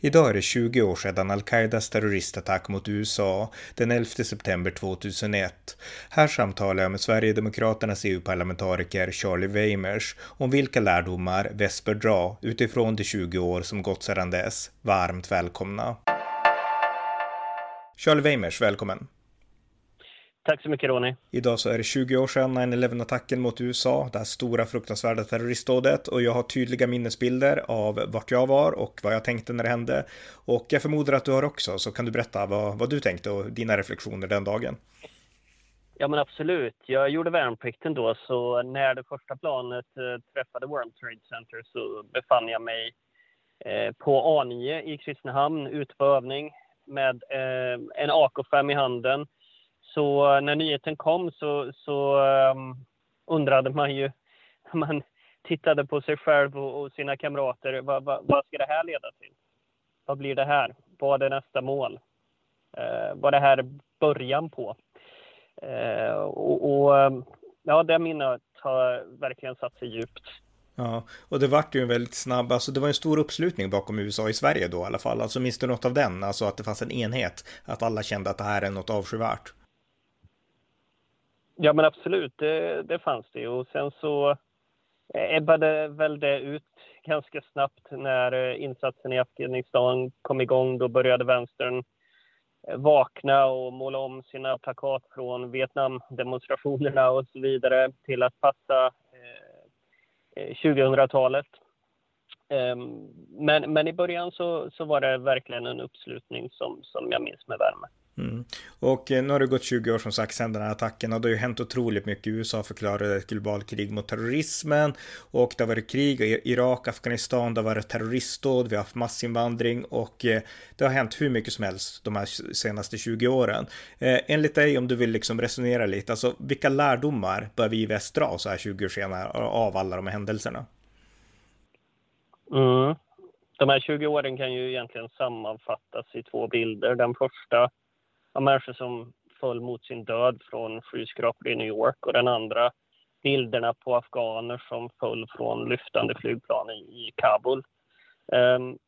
Idag är det 20 år sedan al-Qaidas terroristattack mot USA den 11 september 2001. Här samtalar jag med Sverigedemokraternas EU-parlamentariker Charlie Weimers om vilka lärdomar väst bör dra utifrån de 20 år som gått sedan dess. Varmt välkomna! Charlie Weimers, välkommen! Tack så mycket Ronny. Idag så är det 20 år sedan 9-11-attacken mot USA, det här stora fruktansvärda terroristdådet och jag har tydliga minnesbilder av vart jag var och vad jag tänkte när det hände. Och jag förmodar att du har också, så kan du berätta vad, vad du tänkte och dina reflektioner den dagen? Ja men absolut. Jag gjorde värnplikten då, så när det första planet eh, träffade World Trade Center så befann jag mig eh, på A9 i Kristinehamn ute på övning med eh, en AK5 i handen så eh, när nyheten kom så, så um, undrade man ju, man tittade på sig själv och, och sina kamrater, vad, vad, vad, ska det här leda till? Vad blir det här? Vad är nästa mål? Uh, vad är det här början på? Uh, och, och ehm, ja, det minnet har verkligen satt sig djupt. Ja, och det vart ju en väldigt snabb, alltså det var en stor uppslutning bakom USA i Sverige då i alla fall. Alltså minns du något av den? Alltså att det fanns en enhet, att alla kände att det här är något avskyvärt. Ja, men absolut, det, det fanns det. Och sen så eh, ebbade väl det ut ganska snabbt när eh, insatsen i Afghanistan kom igång. Då började vänstern eh, vakna och måla om sina plakat från Vietnamdemonstrationerna och så vidare till att passa eh, 2000-talet. Eh, ehm, men, men i början så, så var det verkligen en uppslutning som, som jag minns med värme. Mm. Och eh, nu har det gått 20 år som sagt sedan den här attacken och det har ju hänt otroligt mycket. USA förklarade ett globalt krig mot terrorismen och det har varit krig i Irak, Afghanistan, det har varit terroristdåd, vi har haft massinvandring och eh, det har hänt hur mycket som helst de här senaste 20 åren. Eh, enligt dig, om du vill liksom resonera lite, alltså vilka lärdomar bör vi i väst dra så här 20 år senare av alla de här händelserna? Mm. De här 20 åren kan ju egentligen sammanfattas i två bilder. Den första av människor som föll mot sin död från skyskrapor i New York och den andra bilderna på afghaner som föll från lyftande flygplan i, Kabul. Um,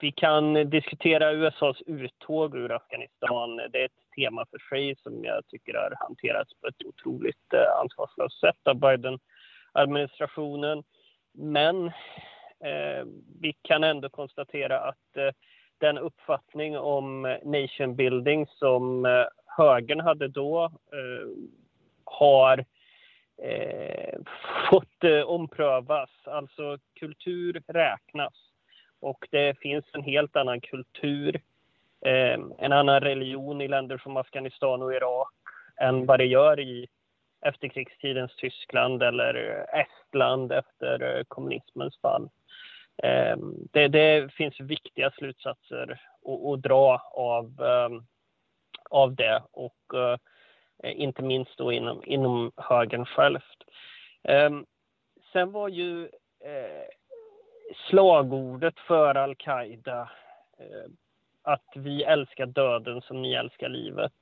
vi kan diskutera USAs uttåg ur Afghanistan. Det är ett tema för sig som jag tycker har hanterats på ett otroligt eh, ansvarslöst sätt av Biden-administrationen. Men eh, vi kan ändå konstatera att eh, den uppfattning om eh, nation building som eh, högern hade då eh, har eh, fått eh, omprövas. Alltså kultur räknas och det finns en helt annan kultur, en annan religion i länder som Afghanistan och Irak än vad det gör i efterkrigstidens Tyskland eller Estland efter kommunismens fall. Ehm, det, det, finns viktiga slutsatser att, dra av, ehm, av det och eh, inte minst då inom, inom högern självt. Ehm, sen var ju eh, slagordet för al-Qaida eh, att vi älskar döden som ni älskar livet.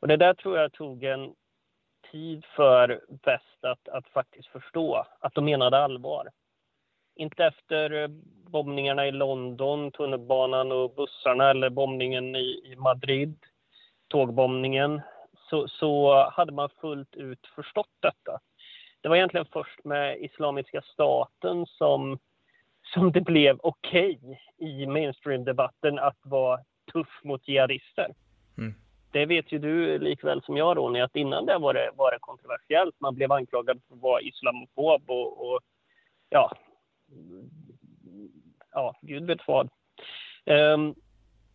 Och det där tror jag tog en tid för väst att, att faktiskt förstå att de menade allvar. Inte efter eh, bombningarna i London, tunnelbanan och bussarna eller bombningen i, Madrid, tågbombningen, så, så hade man fullt ut förstått detta. Det var egentligen först med Islamiska staten som, som det blev okej okay i mainstream-debatten att vara tuff mot jihadister. Mm. Det vet ju du likväl som jag, Ronny, att innan det var det, var det kontroversiellt. Man blev anklagad för att vara islamofob och, och ja, ja, gud vet vad. Um,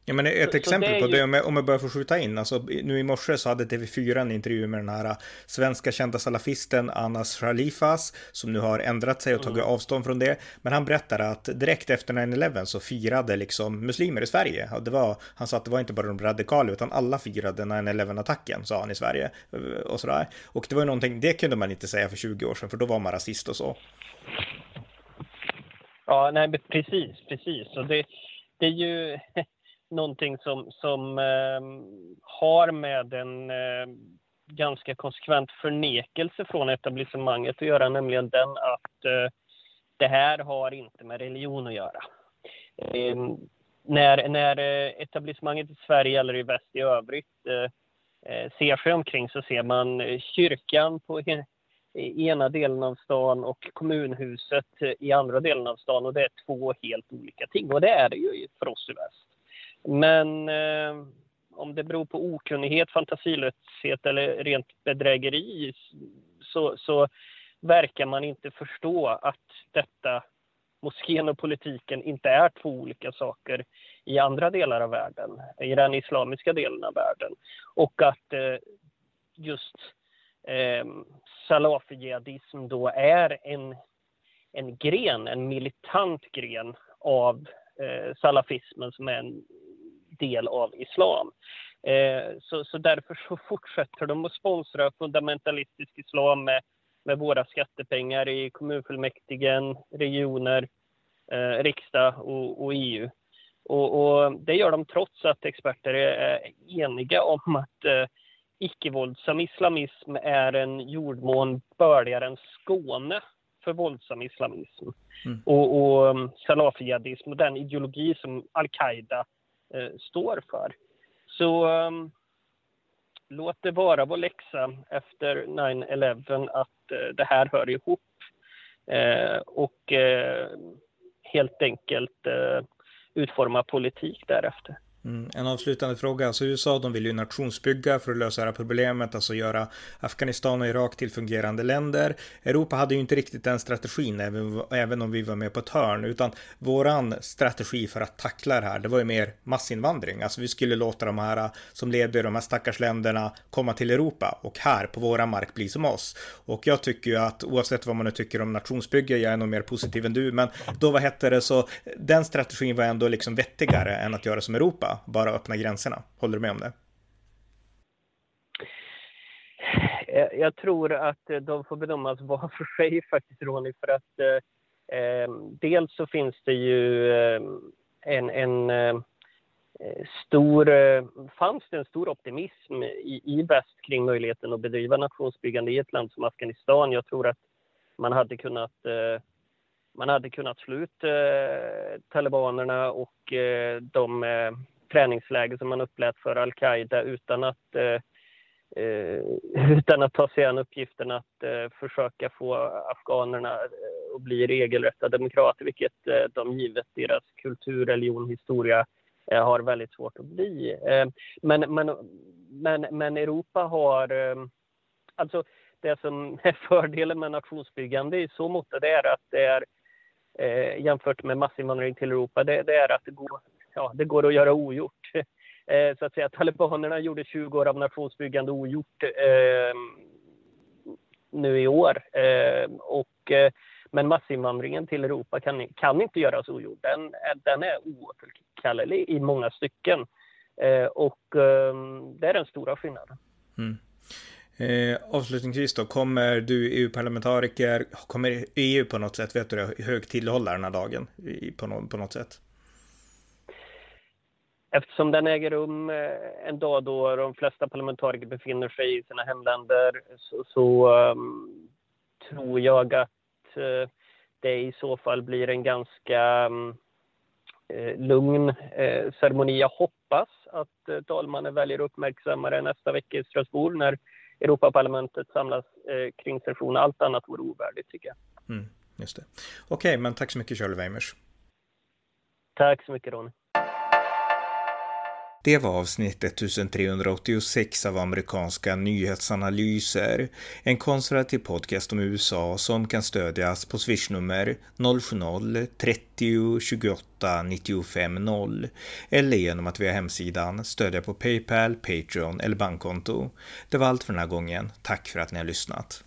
Ja, men ett så, exempel så det på det, om jag, om jag börjar få skjuta in, alltså nu i morse så hade TV4 en intervju med den här äh, svenska kända salafisten Anas Khalifas, som nu har ändrat sig och tagit mm. avstånd från det. Men han berättade att direkt efter 9-11 så firade liksom muslimer i Sverige. Det var, han sa att det var inte bara de radikala, utan alla firade 9-11-attacken, sa han i Sverige. Och sådär. Och det var ju någonting, det kunde man inte säga för 20 år sedan, för då var man rasist och så. Ja, nej, precis, precis. Och det, det är ju någonting som, som eh, har med en eh, ganska konsekvent förnekelse från etablissemanget att göra, nämligen den att eh, det här har inte med religion att göra. Ehm, när, när eh, etablissemanget i Sverige eller i väst i övrigt eh, eh ser sig omkring så ser man eh, kyrkan på i ena delen av stan och kommunhuset i andra delen av stan och det är två helt olika ting och det är det ju för oss i väst. Men eh, om det beror på okunnighet, fantasilöshet eller rent bedrägeri så, så verkar man inte förstå att detta moskén och politiken inte är två olika saker i andra delar av världen, i den islamiska delen av världen. Och att eh, just eh, salafijihadism då är en, en gren, en militant gren av eh, salafismen som är en del av islam. Eh, så, så därför så fortsätter de att sponsra fundamentalistisk islam med, med våra skattepengar i kommunfullmäktigen, regioner, eh, riksdag och, och EU. Och, och, det gör de trots att experter är eniga om att eh, icke-våldsam islamism är en jordmån bördigare än Skåne för våldsam islamism. Mm. Och, och um, salafijihadism och den ideologi som al-Qaida eh, står för. Så um, låt det vara vår läxa efter 9-11 att eh, det här hör ihop. Eh, och eh, helt enkelt eh, utforma politik därefter. Mm, en avslutande fråga. Alltså USA de vill ju nationsbygga för att lösa det här problemet, alltså göra Afghanistan och Irak till fungerande länder. Europa hade ju inte riktigt den strategin, även, även om vi var med på ett hörn, utan våran strategi för att tackla det här, det var ju mer massinvandring. Alltså vi skulle låta de här som levde i de här stackars länderna komma till Europa och här på våra mark bli som oss. Och jag tycker ju att oavsett vad man nu tycker om nationsbygge, jag är nog mer positiv än du, men då vad hette det så, den strategin var ändå liksom vettigare än att göra som Europa bara öppna gränserna. Håller du med om det? Eh, jag tror att eh, de får bedömas var för sig faktiskt, Ronny, för att eh, eh dels så finns det ju en, en stor, fanns det en stor optimism i, i väst kring möjligheten att bedriva nationsbyggande i ett land som Afghanistan. Jag tror att man hade kunnat man hade kunnat slå ut eh, talibanerna och eh, de träningsläger som man upplät för al-Qaida utan att eh, eh, utan att ta sig an uppgiften att eh, försöka få afghanerna eh, att bli regelrätta demokrater, vilket eh, de givet deras kultur, religion, historia har väldigt svårt att bli. Men, men, men, men Europa har... Alltså det som är fördelen med nationsbyggande i så mått det är att det är jämfört med massinvandring till Europa, det, det är att det går ja, det går att göra ogjort. Eh, så att säga, talibanerna gjorde 20 år av nationsbyggande ogjort eh, nu i år. Eh, och, eh, men massinvandringen till Europa kan, kan inte göras ogjord. Den, den är oåterkallelig i många stycken. Eh, och ehm, det är den stora skillnaden. Mm. Eh, avslutningsvis då, kommer du EU-parlamentariker, kommer EU på något sätt, vet du det, högtidlighålla den här dagen i, på, no, på något sätt? Eftersom den äger rum eh, en dag då de flesta parlamentariker befinner sig i sina hemländer så, så um, tror jag att uh, det i så fall blir en ganska um, lugn uh, ceremoni. Jag hoppas att uh, talmannen väljer att uppmärksamma det nästa vecka i Strasbourg när Europaparlamentet samlas kring session. Allt annat vore ovärdigt tycker jag. Mm, just det. Okej, okay, men tack så mycket Charlie Weimers. Tack så mycket Ronny. Det var avsnitt 1386 av amerikanska nyhetsanalyser, en konservativ podcast om USA som kan stödjas på swishnummer 070-30 28 95 0 eller genom att via hemsidan stödja på Paypal, Patreon eller bankkonto. Det var allt för den här gången. Tack för att ni har lyssnat.